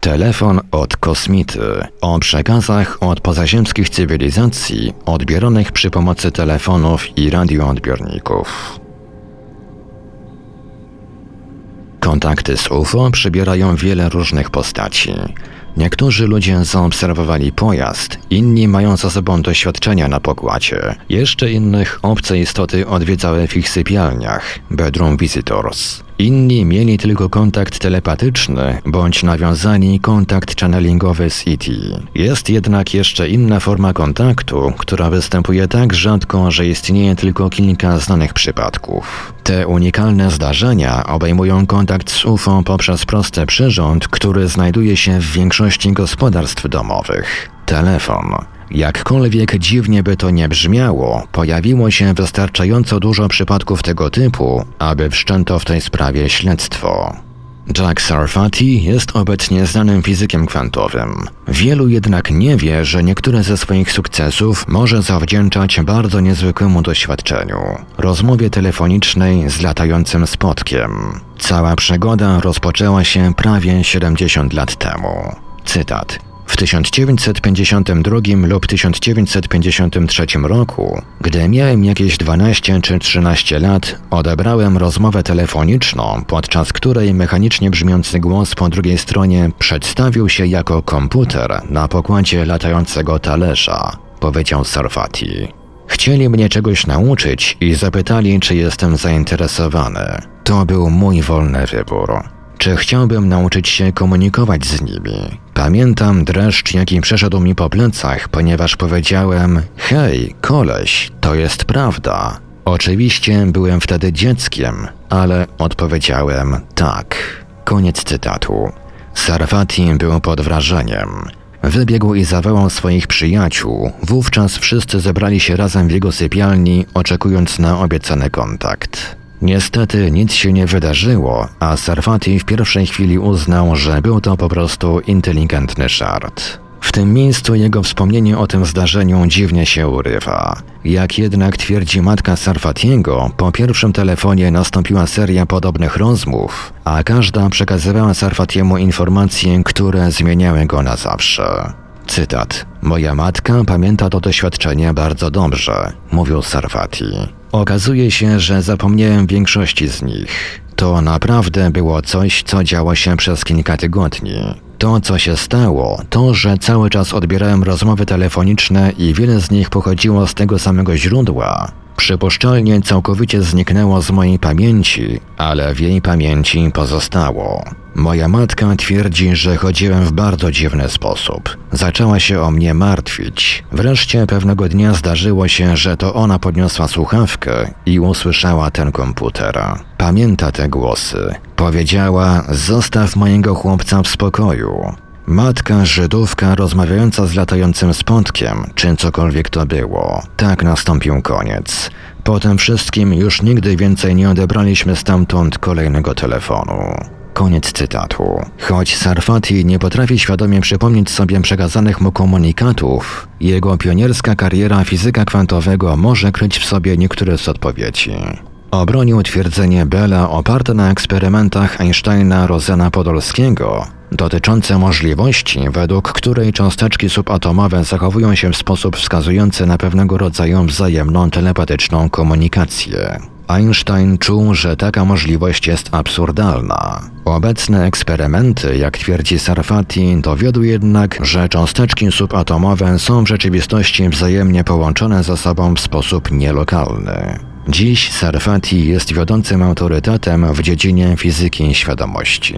Telefon od kosmity o przekazach od pozaziemskich cywilizacji odbieranych przy pomocy telefonów i radioodbiorników. Kontakty z UFO przybierają wiele różnych postaci. Niektórzy ludzie zaobserwowali pojazd, inni mają za sobą doświadczenia na pokładzie. Jeszcze innych obce istoty odwiedzały w ich sypialniach, bedroom visitors. Inni mieli tylko kontakt telepatyczny bądź nawiązali kontakt channelingowy z ET. Jest jednak jeszcze inna forma kontaktu, która występuje tak rzadko, że istnieje tylko kilka znanych przypadków. Te unikalne zdarzenia obejmują kontakt z UFO poprzez prosty przyrząd, który znajduje się w większości gospodarstw domowych. Telefon. Jakkolwiek dziwnie by to nie brzmiało, pojawiło się wystarczająco dużo przypadków tego typu, aby wszczęto w tej sprawie śledztwo. Jack Sarfati jest obecnie znanym fizykiem kwantowym. Wielu jednak nie wie, że niektóre ze swoich sukcesów może zawdzięczać bardzo niezwykłemu doświadczeniu rozmowie telefonicznej z latającym spotkiem. Cała przygoda rozpoczęła się prawie 70 lat temu. Cytat. W 1952 lub 1953 roku, gdy miałem jakieś 12 czy 13 lat, odebrałem rozmowę telefoniczną, podczas której mechanicznie brzmiący głos po drugiej stronie przedstawił się jako komputer na pokładzie latającego talerza, powiedział Sarfati. Chcieli mnie czegoś nauczyć i zapytali, czy jestem zainteresowany. To był mój wolny wybór. Czy chciałbym nauczyć się komunikować z nimi? Pamiętam dreszcz, jaki przeszedł mi po plecach, ponieważ powiedziałem: Hej, koleś, to jest prawda. Oczywiście byłem wtedy dzieckiem, ale odpowiedziałem tak. Koniec cytatu. Sarfati był pod wrażeniem. Wybiegł i zawołał swoich przyjaciół. Wówczas wszyscy zebrali się razem w jego sypialni, oczekując na obiecany kontakt. Niestety nic się nie wydarzyło, a Sarfati w pierwszej chwili uznał, że był to po prostu inteligentny żart. W tym miejscu jego wspomnienie o tym zdarzeniu dziwnie się urywa. Jak jednak twierdzi matka Sarfatiego, po pierwszym telefonie nastąpiła seria podobnych rozmów, a każda przekazywała Sarfatiemu informacje, które zmieniały go na zawsze. Cytat. Moja matka pamięta to doświadczenie bardzo dobrze, mówił Sarfati. Okazuje się, że zapomniałem większości z nich. To naprawdę było coś, co działo się przez kilka tygodni. To, co się stało, to, że cały czas odbierałem rozmowy telefoniczne i wiele z nich pochodziło z tego samego źródła. Przypuszczalnie całkowicie zniknęło z mojej pamięci, ale w jej pamięci pozostało. Moja matka twierdzi, że chodziłem w bardzo dziwny sposób. Zaczęła się o mnie martwić. Wreszcie pewnego dnia zdarzyło się, że to ona podniosła słuchawkę i usłyszała ten komputer. Pamięta te głosy. Powiedziała: Zostaw mojego chłopca w spokoju. Matka Żydówka rozmawiająca z latającym spotkiem, czy cokolwiek to było. Tak nastąpił koniec. Po tym wszystkim już nigdy więcej nie odebraliśmy stamtąd kolejnego telefonu. Koniec cytatu. Choć Sarfati nie potrafi świadomie przypomnieć sobie przekazanych mu komunikatów, jego pionierska kariera fizyka kwantowego może kryć w sobie niektóre z odpowiedzi. Obronił twierdzenie Bella oparte na eksperymentach Einsteina Rosena Podolskiego dotyczące możliwości, według której cząsteczki subatomowe zachowują się w sposób wskazujący na pewnego rodzaju wzajemną telepatyczną komunikację. Einstein czuł, że taka możliwość jest absurdalna. Obecne eksperymenty, jak twierdzi Sarfati, dowiodły jednak, że cząsteczki subatomowe są w rzeczywistości wzajemnie połączone ze sobą w sposób nielokalny. Dziś Sarfati jest wiodącym autorytetem w dziedzinie fizyki świadomości.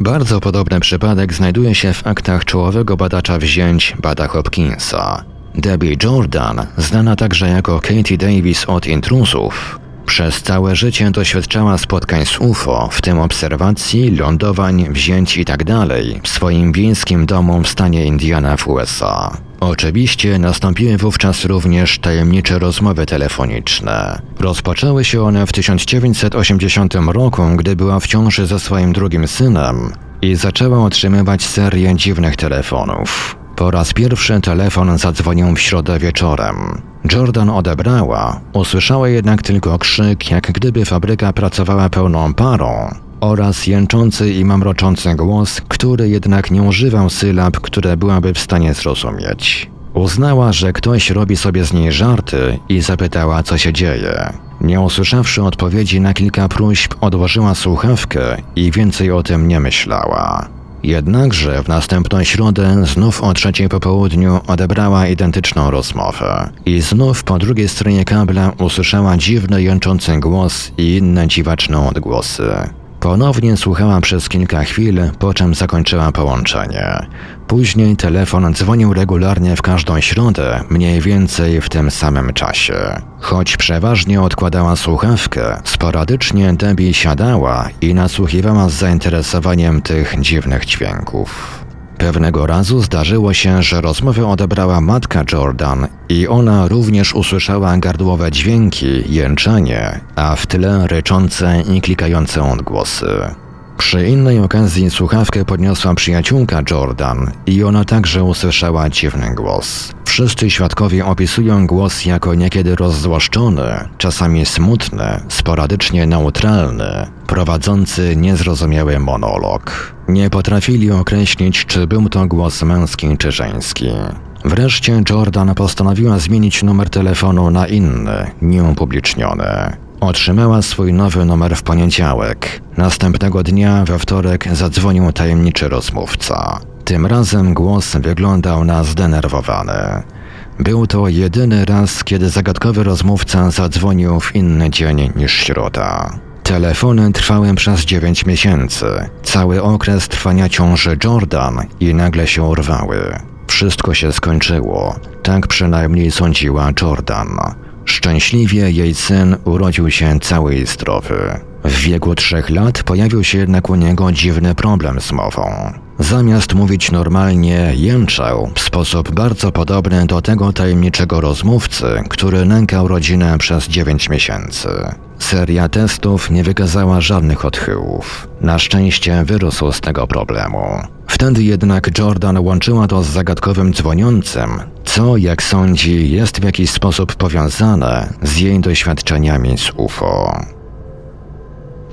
Bardzo podobny przypadek znajduje się w aktach czołowego badacza wzięć Bada Hopkinsa. Debbie Jordan, znana także jako Katie Davis od intruzów, przez całe życie doświadczała spotkań z UFO, w tym obserwacji, lądowań, wzięć itd. Tak w swoim wiejskim domu w stanie Indiana w USA. Oczywiście nastąpiły wówczas również tajemnicze rozmowy telefoniczne. Rozpoczęły się one w 1980 roku, gdy była w ciąży ze swoim drugim synem i zaczęła otrzymywać serię dziwnych telefonów. Po raz pierwszy telefon zadzwonił w środę wieczorem. Jordan odebrała, usłyszała jednak tylko krzyk, jak gdyby fabryka pracowała pełną parą oraz jęczący i mamroczący głos, który jednak nie używał sylab, które byłaby w stanie zrozumieć. Uznała, że ktoś robi sobie z niej żarty i zapytała, co się dzieje. Nie usłyszawszy odpowiedzi na kilka próśb, odłożyła słuchawkę i więcej o tym nie myślała. Jednakże w następną środę znów o trzeciej po południu odebrała identyczną rozmowę. I znów po drugiej stronie kabla usłyszała dziwny jęczący głos i inne dziwaczne odgłosy. Ponownie słuchała przez kilka chwil, po czym zakończyła połączenie. Później telefon dzwonił regularnie w każdą środę, mniej więcej w tym samym czasie. Choć przeważnie odkładała słuchawkę, sporadycznie Debbie siadała i nasłuchiwała z zainteresowaniem tych dziwnych dźwięków. Pewnego razu zdarzyło się, że rozmowę odebrała matka Jordan i ona również usłyszała gardłowe dźwięki, jęczenie, a w tle ryczące i klikające odgłosy. Przy innej okazji słuchawkę podniosła przyjaciółka Jordan i ona także usłyszała dziwny głos. Wszyscy świadkowie opisują głos jako niekiedy rozzłoszczony, czasami smutny, sporadycznie neutralny, prowadzący niezrozumiały monolog. Nie potrafili określić, czy był to głos męski czy żeński. Wreszcie Jordan postanowiła zmienić numer telefonu na inny, nieupubliczniony. Otrzymała swój nowy numer w poniedziałek. Następnego dnia, we wtorek, zadzwonił tajemniczy rozmówca. Tym razem głos wyglądał na zdenerwowany. Był to jedyny raz, kiedy zagadkowy rozmówca zadzwonił w inny dzień niż środa. Telefony trwały przez dziewięć miesięcy, cały okres trwania ciąży Jordan i nagle się urwały. Wszystko się skończyło, tak przynajmniej sądziła Jordan. Szczęśliwie jej syn urodził się cały i zdrowy. W wieku trzech lat pojawił się jednak u niego dziwny problem z mową. Zamiast mówić normalnie, jęczał w sposób bardzo podobny do tego tajemniczego rozmówcy, który nękał rodzinę przez dziewięć miesięcy. Seria testów nie wykazała żadnych odchyłów. Na szczęście wyrósł z tego problemu. Wtedy jednak Jordan łączyła to z zagadkowym dzwoniącym, co, jak sądzi, jest w jakiś sposób powiązane z jej doświadczeniami z UFO.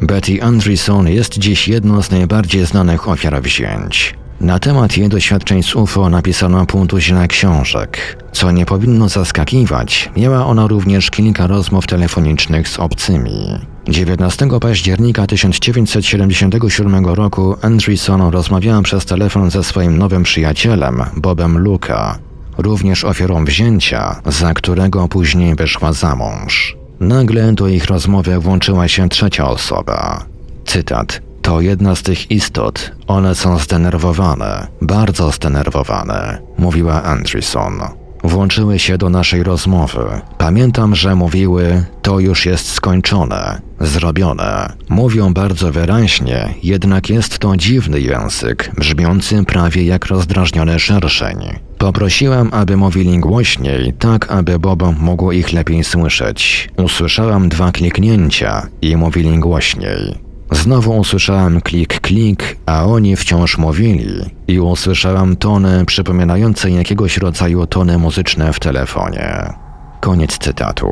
Betty Andreson jest dziś jedną z najbardziej znanych ofiar wzięć. Na temat jej doświadczeń z UFO napisano pół książek. Co nie powinno zaskakiwać, miała ona również kilka rozmów telefonicznych z obcymi. 19 października 1977 roku Andreson rozmawiała przez telefon ze swoim nowym przyjacielem, Bobem Luka, również ofiarą wzięcia, za którego później wyszła za mąż. Nagle do ich rozmowy włączyła się trzecia osoba. Cytat. To jedna z tych istot. One są zdenerwowane, bardzo zdenerwowane, mówiła Andreson. Włączyły się do naszej rozmowy. Pamiętam, że mówiły: To już jest skończone, zrobione. Mówią bardzo wyraźnie, jednak jest to dziwny język, brzmiący prawie jak rozdrażniony szerszeń. Poprosiłam, aby mówili głośniej, tak aby Bob mógł ich lepiej słyszeć. Usłyszałam dwa kliknięcia i mówili głośniej. Znowu usłyszałem klik, klik, a oni wciąż mówili i usłyszałam tony przypominające jakiegoś rodzaju tony muzyczne w telefonie. Koniec cytatu.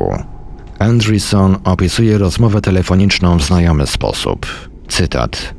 Andreson opisuje rozmowę telefoniczną w znajomy sposób. Cytat.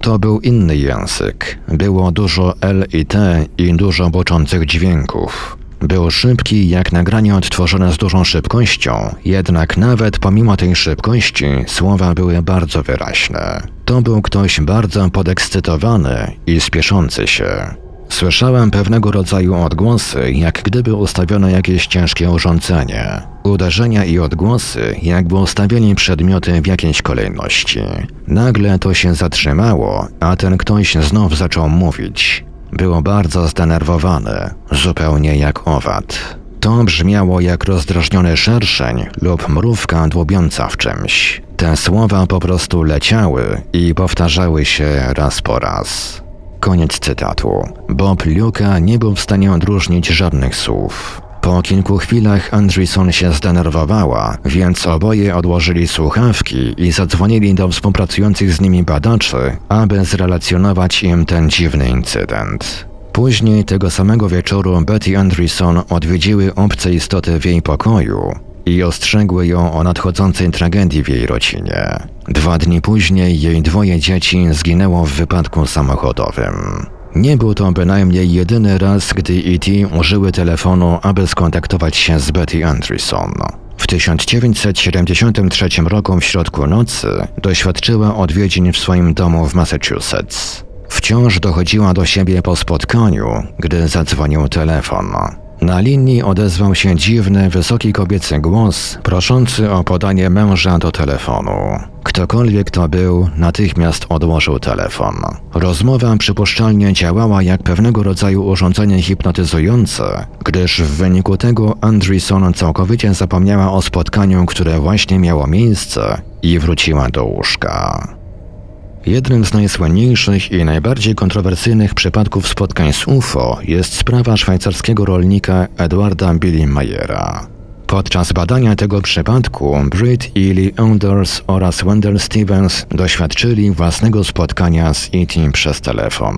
To był inny język. Było dużo L i T i dużo boczących dźwięków. Był szybki jak nagranie odtworzone z dużą szybkością, jednak nawet pomimo tej szybkości słowa były bardzo wyraźne. To był ktoś bardzo podekscytowany i spieszący się. Słyszałem pewnego rodzaju odgłosy, jak gdyby ustawiono jakieś ciężkie urządzenie. Uderzenia i odgłosy, jakby ustawieni przedmioty w jakiejś kolejności. Nagle to się zatrzymało, a ten ktoś znów zaczął mówić. Było bardzo zdenerwowane, zupełnie jak owad. To brzmiało jak rozdrażniony szerszeń lub mrówka dłubiąca w czymś. Te słowa po prostu leciały i powtarzały się raz po raz. Koniec cytatu. Bob Luka nie był w stanie odróżnić żadnych słów. Po kilku chwilach Andreson się zdenerwowała, więc oboje odłożyli słuchawki i zadzwonili do współpracujących z nimi badaczy, aby zrelacjonować im ten dziwny incydent. Później tego samego wieczoru Betty Andreson odwiedziły obce istoty w jej pokoju i ostrzegły ją o nadchodzącej tragedii w jej rodzinie. Dwa dni później jej dwoje dzieci zginęło w wypadku samochodowym. Nie był to bynajmniej jedyny raz, gdy E.T. użyły telefonu, aby skontaktować się z Betty Anderson. W 1973 roku w środku nocy doświadczyła odwiedzin w swoim domu w Massachusetts. Wciąż dochodziła do siebie po spotkaniu, gdy zadzwonił telefon. Na linii odezwał się dziwny, wysoki kobiecy głos, proszący o podanie męża do telefonu. Ktokolwiek to był, natychmiast odłożył telefon. Rozmowa przypuszczalnie działała jak pewnego rodzaju urządzenie hipnotyzujące, gdyż w wyniku tego Andreeson całkowicie zapomniała o spotkaniu, które właśnie miało miejsce i wróciła do łóżka. Jednym z najsłynniejszych i najbardziej kontrowersyjnych przypadków spotkań z UFO jest sprawa szwajcarskiego rolnika Edwarda Billy Mayera. Podczas badania tego przypadku Britt i Lee Anders oraz Wendell Stevens doświadczyli własnego spotkania z E.T. przez telefon.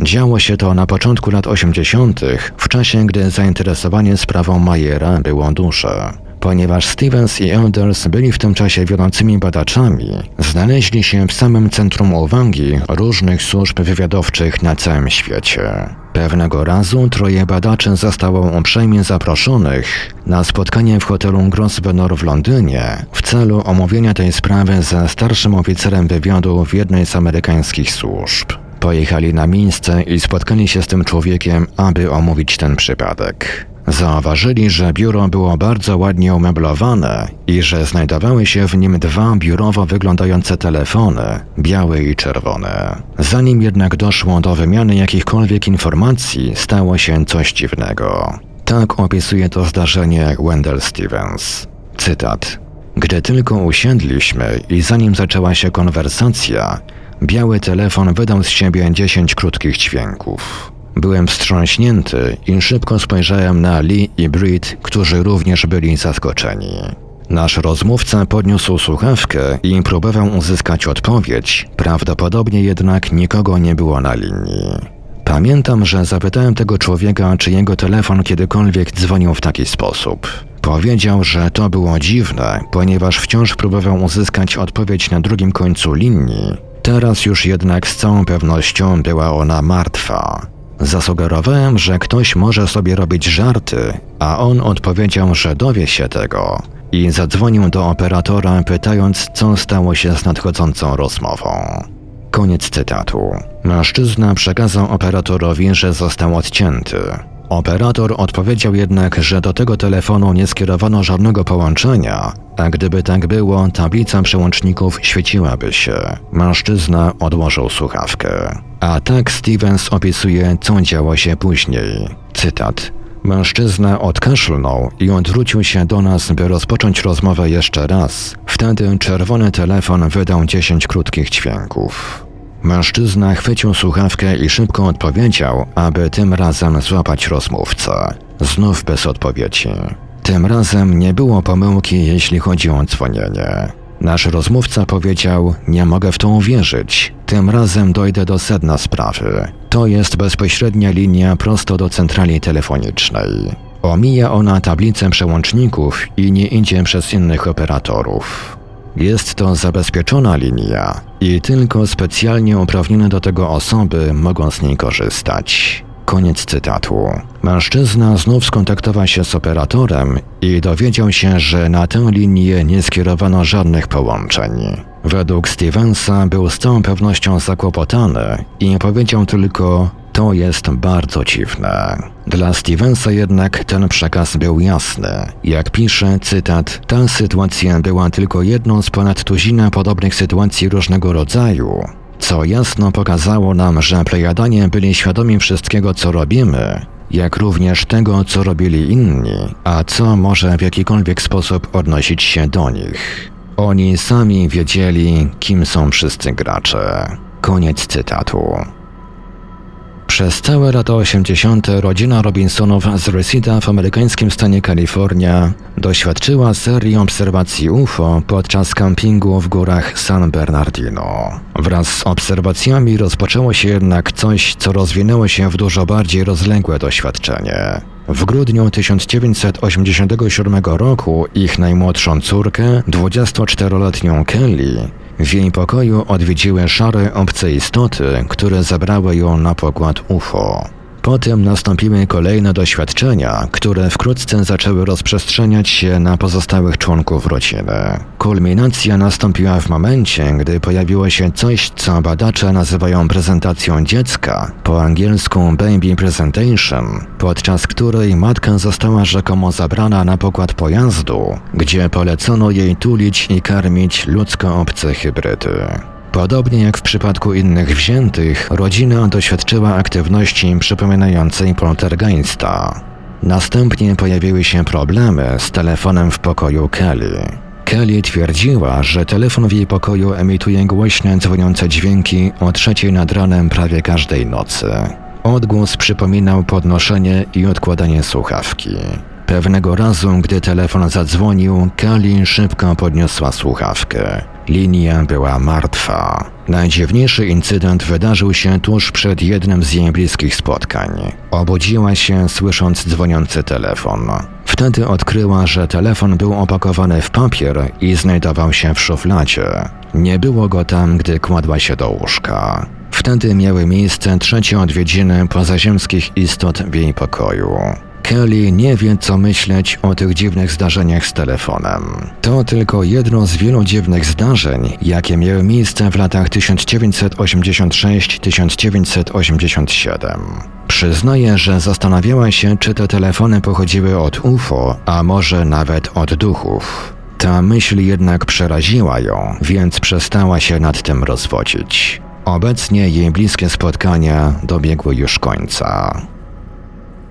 Działo się to na początku lat 80., w czasie gdy zainteresowanie sprawą Mayera było duże. Ponieważ Stevens i Elders byli w tym czasie wiodącymi badaczami, znaleźli się w samym centrum uwagi różnych służb wywiadowczych na całym świecie. Pewnego razu troje badaczy zostało uprzejmie zaproszonych na spotkanie w hotelu Grosvenor w Londynie w celu omówienia tej sprawy ze starszym oficerem wywiadu w jednej z amerykańskich służb. Pojechali na miejsce i spotkali się z tym człowiekiem, aby omówić ten przypadek. Zauważyli, że biuro było bardzo ładnie umeblowane i że znajdowały się w nim dwa biurowo wyglądające telefony, białe i czerwone. Zanim jednak doszło do wymiany jakichkolwiek informacji, stało się coś dziwnego. Tak opisuje to zdarzenie Wendell Stevens. Cytat. Gdy tylko usiedliśmy i zanim zaczęła się konwersacja, biały telefon wydał z siebie dziesięć krótkich dźwięków. Byłem wstrząśnięty i szybko spojrzałem na Lee i Britt, którzy również byli zaskoczeni. Nasz rozmówca podniósł słuchawkę i próbował uzyskać odpowiedź, prawdopodobnie jednak nikogo nie było na linii. Pamiętam, że zapytałem tego człowieka, czy jego telefon kiedykolwiek dzwonił w taki sposób. Powiedział, że to było dziwne, ponieważ wciąż próbował uzyskać odpowiedź na drugim końcu linii. Teraz już jednak z całą pewnością była ona martwa. Zasugerowałem, że ktoś może sobie robić żarty, a on odpowiedział, że dowie się tego i zadzwonił do operatora, pytając, co stało się z nadchodzącą rozmową. Koniec cytatu. Mężczyzna przekazał operatorowi, że został odcięty. Operator odpowiedział jednak, że do tego telefonu nie skierowano żadnego połączenia, a gdyby tak było, tablica przełączników świeciłaby się. Mężczyzna odłożył słuchawkę. A tak Stevens opisuje, co działo się później. Cytat. Mężczyzna odkaszlnął i odwrócił się do nas, by rozpocząć rozmowę jeszcze raz. Wtedy czerwony telefon wydał dziesięć krótkich dźwięków. Mężczyzna chwycił słuchawkę i szybko odpowiedział, aby tym razem złapać rozmówcę. Znów bez odpowiedzi. Tym razem nie było pomyłki, jeśli chodzi o dzwonienie. Nasz rozmówca powiedział: Nie mogę w to uwierzyć. Tym razem dojdę do sedna sprawy. To jest bezpośrednia linia prosto do centrali telefonicznej. Omija ona tablicę przełączników i nie idzie przez innych operatorów. Jest to zabezpieczona linia i tylko specjalnie uprawnione do tego osoby mogą z niej korzystać. Koniec cytatu. Mężczyzna znów skontaktował się z operatorem i dowiedział się, że na tę linię nie skierowano żadnych połączeń. Według Stevensa był z całą pewnością zakłopotany i powiedział tylko: To jest bardzo dziwne. Dla Stevensa jednak ten przekaz był jasny. Jak pisze, cytat, ta sytuacja była tylko jedną z ponad tuzina podobnych sytuacji różnego rodzaju, co jasno pokazało nam, że plejadanie byli świadomi wszystkiego, co robimy, jak również tego, co robili inni, a co może w jakikolwiek sposób odnosić się do nich. Oni sami wiedzieli, kim są wszyscy gracze. Koniec cytatu. Przez całe lata 80. rodzina Robinsonów z Reseda w amerykańskim stanie Kalifornia doświadczyła serii obserwacji UFO podczas kampingu w górach San Bernardino. Wraz z obserwacjami rozpoczęło się jednak coś, co rozwinęło się w dużo bardziej rozległe doświadczenie. W grudniu 1987 roku ich najmłodszą córkę, 24-letnią Kelly, w jej pokoju odwiedziły szare obce istoty, które zabrały ją na pokład UFO. Potem nastąpiły kolejne doświadczenia, które wkrótce zaczęły rozprzestrzeniać się na pozostałych członków rodziny. Kulminacja nastąpiła w momencie, gdy pojawiło się coś, co badacze nazywają prezentacją dziecka, po angielsku baby presentation, podczas której matka została rzekomo zabrana na pokład pojazdu, gdzie polecono jej tulić i karmić ludzko-obce hybrydy. Podobnie jak w przypadku innych wziętych, rodzina doświadczyła aktywności przypominającej poltergeista. Następnie pojawiły się problemy z telefonem w pokoju Kelly. Kelly twierdziła, że telefon w jej pokoju emituje głośne dzwoniące dźwięki o trzeciej nad ranem prawie każdej nocy. Odgłos przypominał podnoszenie i odkładanie słuchawki. Pewnego razu, gdy telefon zadzwonił, Kelly szybko podniosła słuchawkę. Linia była martwa. Najdziwniejszy incydent wydarzył się tuż przed jednym z jej bliskich spotkań. Obudziła się słysząc dzwoniący telefon. Wtedy odkryła, że telefon był opakowany w papier i znajdował się w szufladzie. Nie było go tam, gdy kładła się do łóżka. Wtedy miały miejsce trzecie odwiedziny pozaziemskich istot w jej pokoju. Kelly nie wie, co myśleć o tych dziwnych zdarzeniach z telefonem. To tylko jedno z wielu dziwnych zdarzeń, jakie miały miejsce w latach 1986-1987. Przyznaje, że zastanawiała się, czy te telefony pochodziły od UFO, a może nawet od duchów. Ta myśl jednak przeraziła ją, więc przestała się nad tym rozwodzić. Obecnie jej bliskie spotkania dobiegły już końca.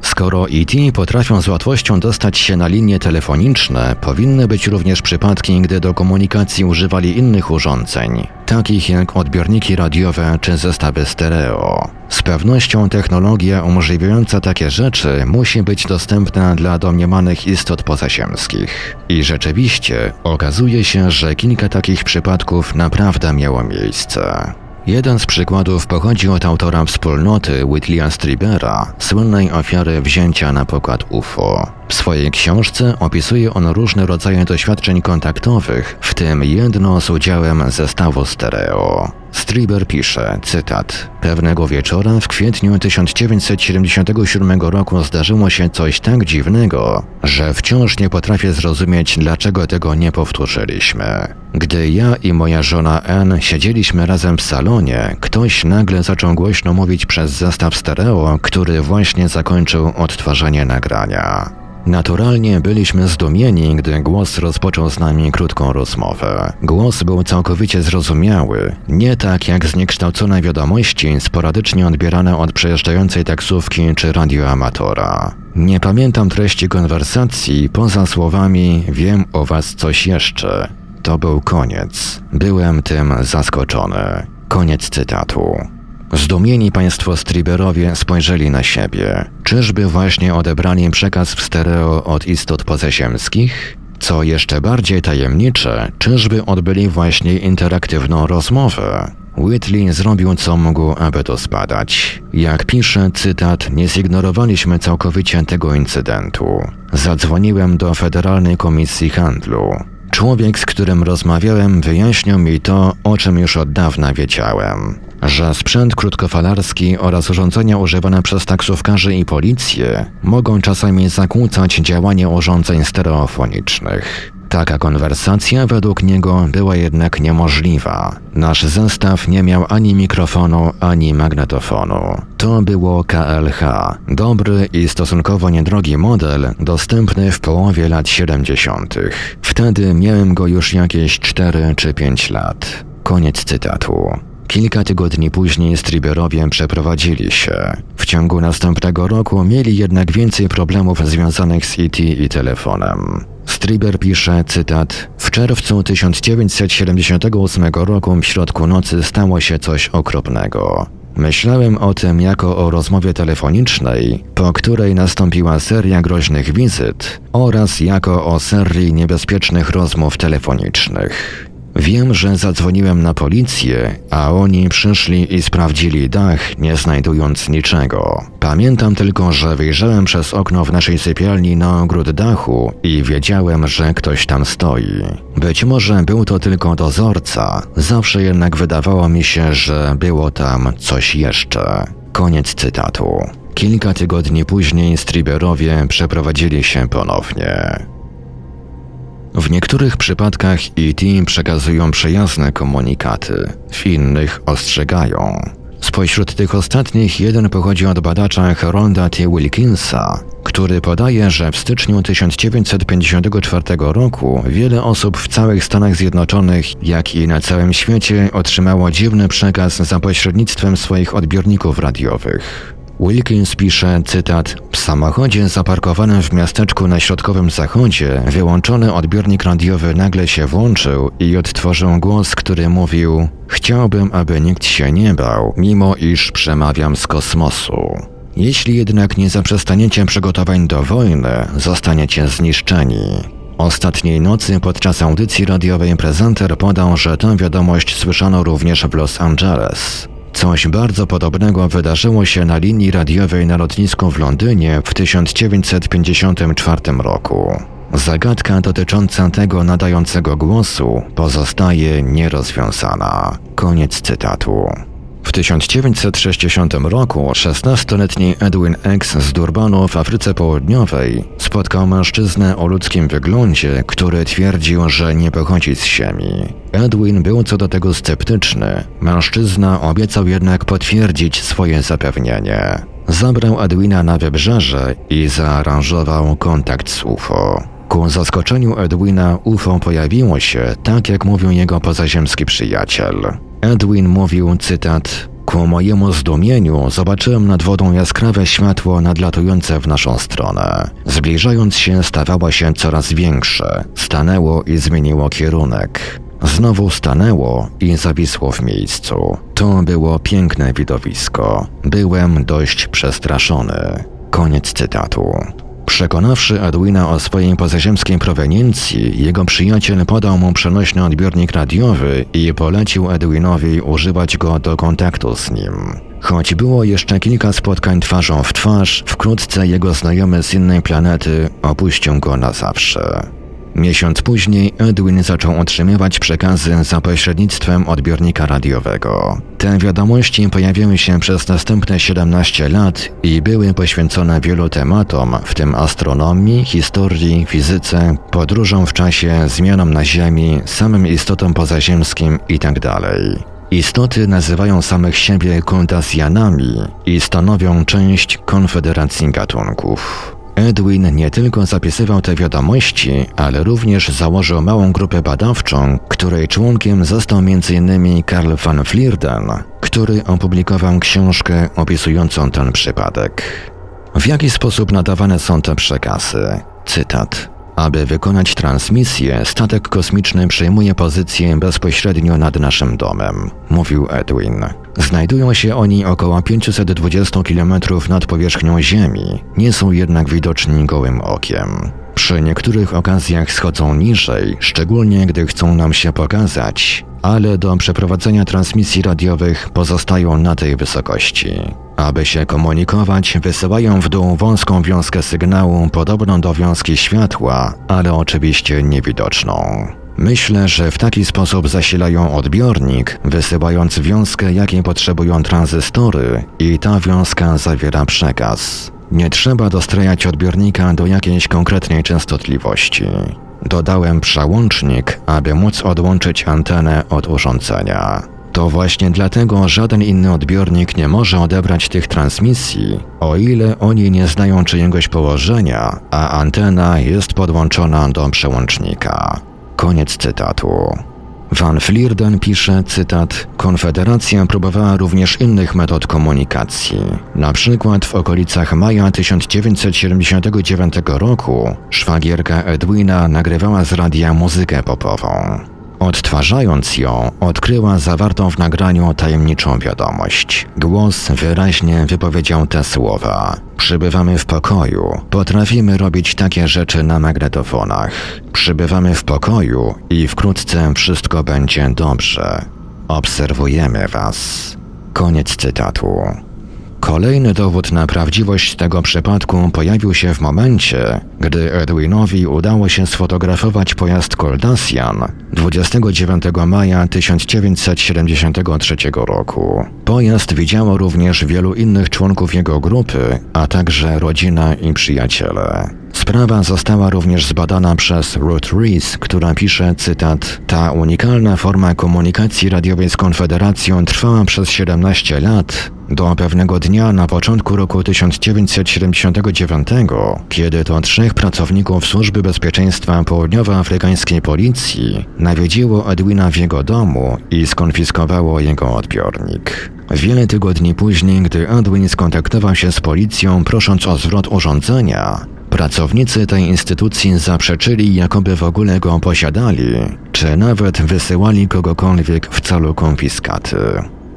Skoro ET potrafią z łatwością dostać się na linie telefoniczne, powinny być również przypadki, gdy do komunikacji używali innych urządzeń, takich jak odbiorniki radiowe czy zestawy stereo. Z pewnością technologia umożliwiająca takie rzeczy musi być dostępna dla domniemanych istot pozaziemskich. I rzeczywiście okazuje się, że kilka takich przypadków naprawdę miało miejsce. Jeden z przykładów pochodzi od autora wspólnoty Whitleya Stribera, słynnej ofiary wzięcia na pokład UFO. W swojej książce opisuje on różne rodzaje doświadczeń kontaktowych, w tym jedno z udziałem zestawu stereo. Striber pisze, cytat, Pewnego wieczora w kwietniu 1977 roku zdarzyło się coś tak dziwnego, że wciąż nie potrafię zrozumieć, dlaczego tego nie powtórzyliśmy. Gdy ja i moja żona Ann siedzieliśmy razem w salonie, ktoś nagle zaczął głośno mówić przez zestaw stereo, który właśnie zakończył odtwarzanie nagrania. Naturalnie byliśmy zdumieni, gdy głos rozpoczął z nami krótką rozmowę. Głos był całkowicie zrozumiały, nie tak jak zniekształcone wiadomości sporadycznie odbierane od przejeżdżającej taksówki czy radioamatora. Nie pamiętam treści konwersacji poza słowami wiem o was coś jeszcze. To był koniec. Byłem tym zaskoczony. Koniec cytatu. Zdumieni państwo striberowie spojrzeli na siebie. Czyżby właśnie odebrali przekaz w stereo od istot pozaziemskich? Co jeszcze bardziej tajemnicze, czyżby odbyli właśnie interaktywną rozmowę? Whitley zrobił co mógł, aby to spadać. Jak pisze cytat, nie zignorowaliśmy całkowicie tego incydentu. Zadzwoniłem do Federalnej Komisji Handlu. Człowiek, z którym rozmawiałem, wyjaśnił mi to, o czym już od dawna wiedziałem że sprzęt krótkofalarski oraz urządzenia używane przez taksówkarzy i policję mogą czasami zakłócać działanie urządzeń stereofonicznych. Taka konwersacja według niego była jednak niemożliwa. Nasz zestaw nie miał ani mikrofonu, ani magnetofonu. To było KLH, dobry i stosunkowo niedrogi model, dostępny w połowie lat 70. Wtedy miałem go już jakieś 4 czy 5 lat. Koniec cytatu. Kilka tygodni później Striberowie przeprowadzili się. W ciągu następnego roku mieli jednak więcej problemów związanych z IT i telefonem. Striber pisze, cytat, W czerwcu 1978 roku w środku nocy stało się coś okropnego. Myślałem o tym jako o rozmowie telefonicznej, po której nastąpiła seria groźnych wizyt oraz jako o serii niebezpiecznych rozmów telefonicznych. Wiem, że zadzwoniłem na policję, a oni przyszli i sprawdzili dach, nie znajdując niczego. Pamiętam tylko, że wyjrzałem przez okno w naszej sypialni na ogród dachu i wiedziałem, że ktoś tam stoi. Być może był to tylko dozorca, zawsze jednak wydawało mi się, że było tam coś jeszcze. Koniec cytatu. Kilka tygodni później Striberowie przeprowadzili się ponownie. W niektórych przypadkach ET przekazują przyjazne komunikaty, w innych ostrzegają. Spośród tych ostatnich jeden pochodzi od badacza Haronda T. Wilkinsa, który podaje, że w styczniu 1954 roku wiele osób w całych Stanach Zjednoczonych, jak i na całym świecie otrzymało dziwny przekaz za pośrednictwem swoich odbiorników radiowych. Wilkins pisze, cytat, w samochodzie zaparkowanym w miasteczku na środkowym zachodzie wyłączony odbiornik radiowy nagle się włączył i odtworzył głos, który mówił Chciałbym, aby nikt się nie bał, mimo iż przemawiam z kosmosu. Jeśli jednak nie zaprzestaniecie przygotowań do wojny, zostaniecie zniszczeni. Ostatniej nocy podczas audycji radiowej prezenter podał, że tę wiadomość słyszano również w Los Angeles. Coś bardzo podobnego wydarzyło się na linii radiowej na lotnisku w Londynie w 1954 roku. Zagadka dotycząca tego nadającego głosu pozostaje nierozwiązana. Koniec cytatu. W 1960 roku 16-letni Edwin X z Durbanu w Afryce Południowej spotkał mężczyznę o ludzkim wyglądzie, który twierdził, że nie pochodzi z Ziemi. Edwin był co do tego sceptyczny. Mężczyzna obiecał jednak potwierdzić swoje zapewnienie. Zabrał Edwina na wybrzeże i zaaranżował kontakt z UFO. Ku zaskoczeniu Edwina UFO pojawiło się, tak jak mówił jego pozaziemski przyjaciel. Edwin mówił, cytat, Ku mojemu zdumieniu zobaczyłem nad wodą jaskrawe światło nadlatujące w naszą stronę. Zbliżając się stawało się coraz większe. Stanęło i zmieniło kierunek. Znowu stanęło i zawisło w miejscu. To było piękne widowisko. Byłem dość przestraszony. Koniec cytatu. Przekonawszy Edwina o swojej pozaziemskiej proweniencji, jego przyjaciel podał mu przenośny odbiornik radiowy i polecił Edwinowi używać go do kontaktu z nim. Choć było jeszcze kilka spotkań twarzą w twarz, wkrótce jego znajomy z innej planety opuścił go na zawsze. Miesiąc później Edwin zaczął otrzymywać przekazy za pośrednictwem odbiornika radiowego. Te wiadomości pojawiły się przez następne 17 lat i były poświęcone wielu tematom, w tym astronomii, historii, fizyce, podróżom w czasie, zmianom na Ziemi, samym istotom pozaziemskim itd. Tak Istoty nazywają samych siebie kondasjanami i stanowią część konfederacji gatunków. Edwin nie tylko zapisywał te wiadomości, ale również założył małą grupę badawczą, której członkiem został m.in. Karl van Vlierden, który opublikował książkę opisującą ten przypadek. W jaki sposób nadawane są te przekazy? Cytat. Aby wykonać transmisję, statek kosmiczny przejmuje pozycję bezpośrednio nad naszym domem, mówił Edwin. Znajdują się oni około 520 km nad powierzchnią Ziemi, nie są jednak widoczni gołym okiem. Przy niektórych okazjach schodzą niżej, szczególnie gdy chcą nam się pokazać, ale do przeprowadzenia transmisji radiowych pozostają na tej wysokości. Aby się komunikować, wysyłają w dół wąską wiązkę sygnału podobną do wiązki światła, ale oczywiście niewidoczną. Myślę, że w taki sposób zasilają odbiornik, wysyłając wiązkę, jakiej potrzebują tranzystory, i ta wiązka zawiera przekaz. Nie trzeba dostrajać odbiornika do jakiejś konkretnej częstotliwości. Dodałem przełącznik, aby móc odłączyć antenę od urządzenia. To właśnie dlatego żaden inny odbiornik nie może odebrać tych transmisji, o ile oni nie znają czyjegoś położenia, a antena jest podłączona do przełącznika. Koniec cytatu. Van Vlierden pisze, cytat, Konfederacja próbowała również innych metod komunikacji. Na przykład w okolicach maja 1979 roku szwagierka Edwina nagrywała z radia muzykę popową. Odtwarzając ją, odkryła zawartą w nagraniu tajemniczą wiadomość. Głos wyraźnie wypowiedział te słowa. Przybywamy w pokoju. Potrafimy robić takie rzeczy na magnetofonach. Przybywamy w pokoju i wkrótce wszystko będzie dobrze. Obserwujemy was. Koniec cytatu. Kolejny dowód na prawdziwość tego przypadku pojawił się w momencie, gdy Edwinowi udało się sfotografować pojazd Coldasian 29 maja 1973 roku. Pojazd widziało również wielu innych członków jego grupy, a także rodzina i przyjaciele. Sprawa została również zbadana przez Ruth Rees, która pisze, cytat, Ta unikalna forma komunikacji radiowej z Konfederacją trwała przez 17 lat, do pewnego dnia na początku roku 1979, kiedy to trzech pracowników Służby Bezpieczeństwa Południowoafrykańskiej Policji nawiedziło Edwina w jego domu i skonfiskowało jego odbiornik. Wiele tygodni później, gdy Edwin skontaktował się z policją prosząc o zwrot urządzenia, pracownicy tej instytucji zaprzeczyli, jakoby w ogóle go posiadali, czy nawet wysyłali kogokolwiek w celu konfiskaty.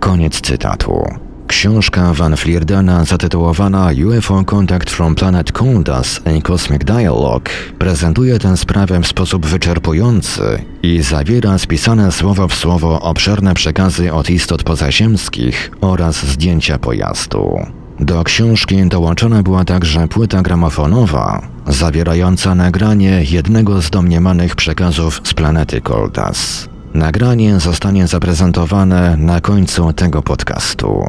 Koniec cytatu. Książka Van Flierdena zatytułowana UFO Contact from Planet Kondas a Cosmic Dialogue prezentuje tę sprawę w sposób wyczerpujący i zawiera spisane słowo w słowo obszerne przekazy od istot pozaziemskich oraz zdjęcia pojazdu. Do książki dołączona była także płyta gramofonowa, zawierająca nagranie jednego z domniemanych przekazów z planety Koldas. Nagranie zostanie zaprezentowane na końcu tego podcastu.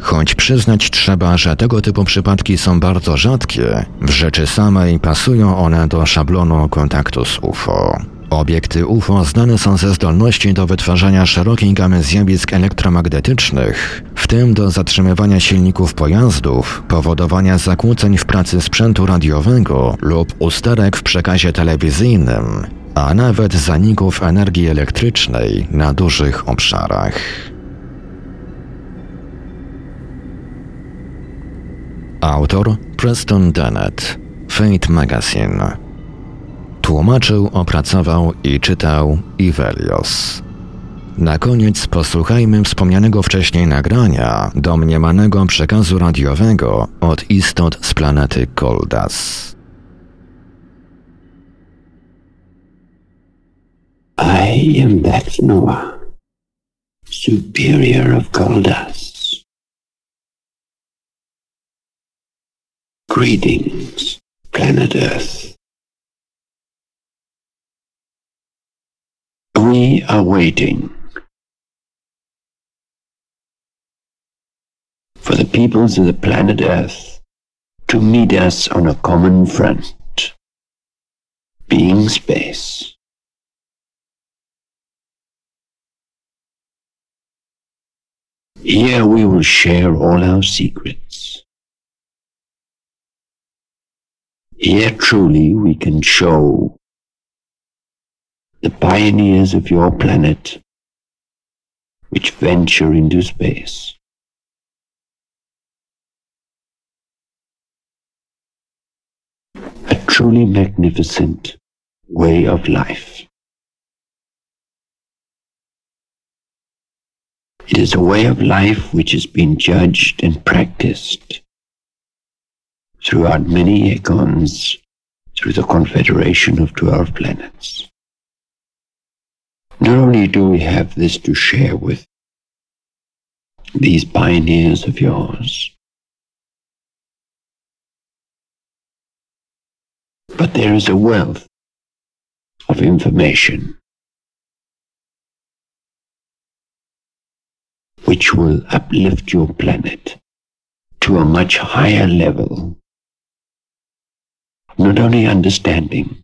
Choć przyznać trzeba, że tego typu przypadki są bardzo rzadkie, w rzeczy samej pasują one do szablonu kontaktu z UFO. Obiekty UFO znane są ze zdolności do wytwarzania szerokiej gamy zjawisk elektromagnetycznych, w tym do zatrzymywania silników pojazdów, powodowania zakłóceń w pracy sprzętu radiowego lub usterek w przekazie telewizyjnym, a nawet zaników energii elektrycznej na dużych obszarach. Autor Preston Dennett, Fate Magazine. Tłumaczył, opracował i czytał Ivelios. Na koniec posłuchajmy wspomnianego wcześniej nagrania domniemanego przekazu radiowego od istot z planety Koldas. I am that Noah, superior of Goldas. Greetings, planet Earth. We are waiting for the peoples of the planet Earth to meet us on a common front, being space. Here we will share all our secrets. Here truly we can show the pioneers of your planet which venture into space. A truly magnificent way of life. It is a way of life which has been judged and practiced throughout many eons through the confederation of 12 planets. Not only do we have this to share with these pioneers of yours, but there is a wealth of information which will uplift your planet to a much higher level not only understanding,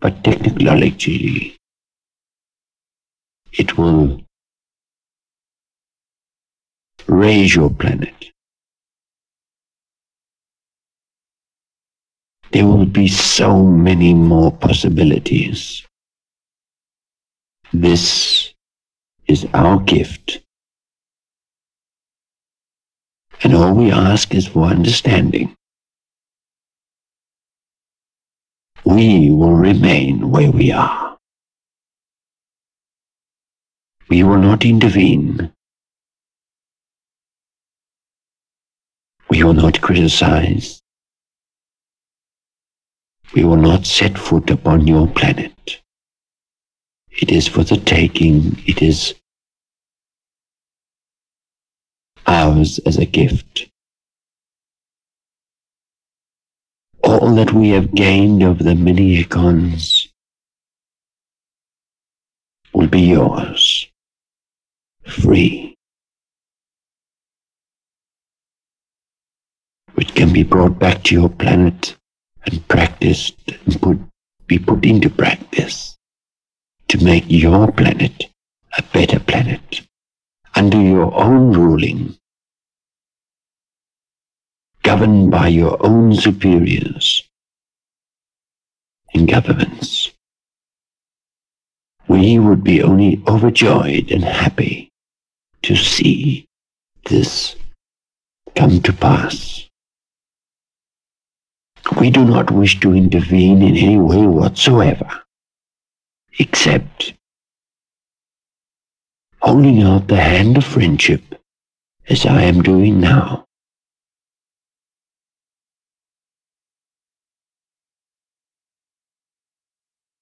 but technologically. It will raise your planet. There will be so many more possibilities. This is our gift. And all we ask is for understanding. we will remain where we are. We will not intervene. We will not criticize. We will not set foot upon your planet. It is for the taking, it is ours as a gift. All that we have gained over the many icons will be yours, free, which can be brought back to your planet and practiced and put, be put into practice to make your planet a better planet under your own ruling, governed by your own superiors in governments. We would be only overjoyed and happy to see this come to pass. We do not wish to intervene in any way whatsoever, except holding out the hand of friendship as I am doing now.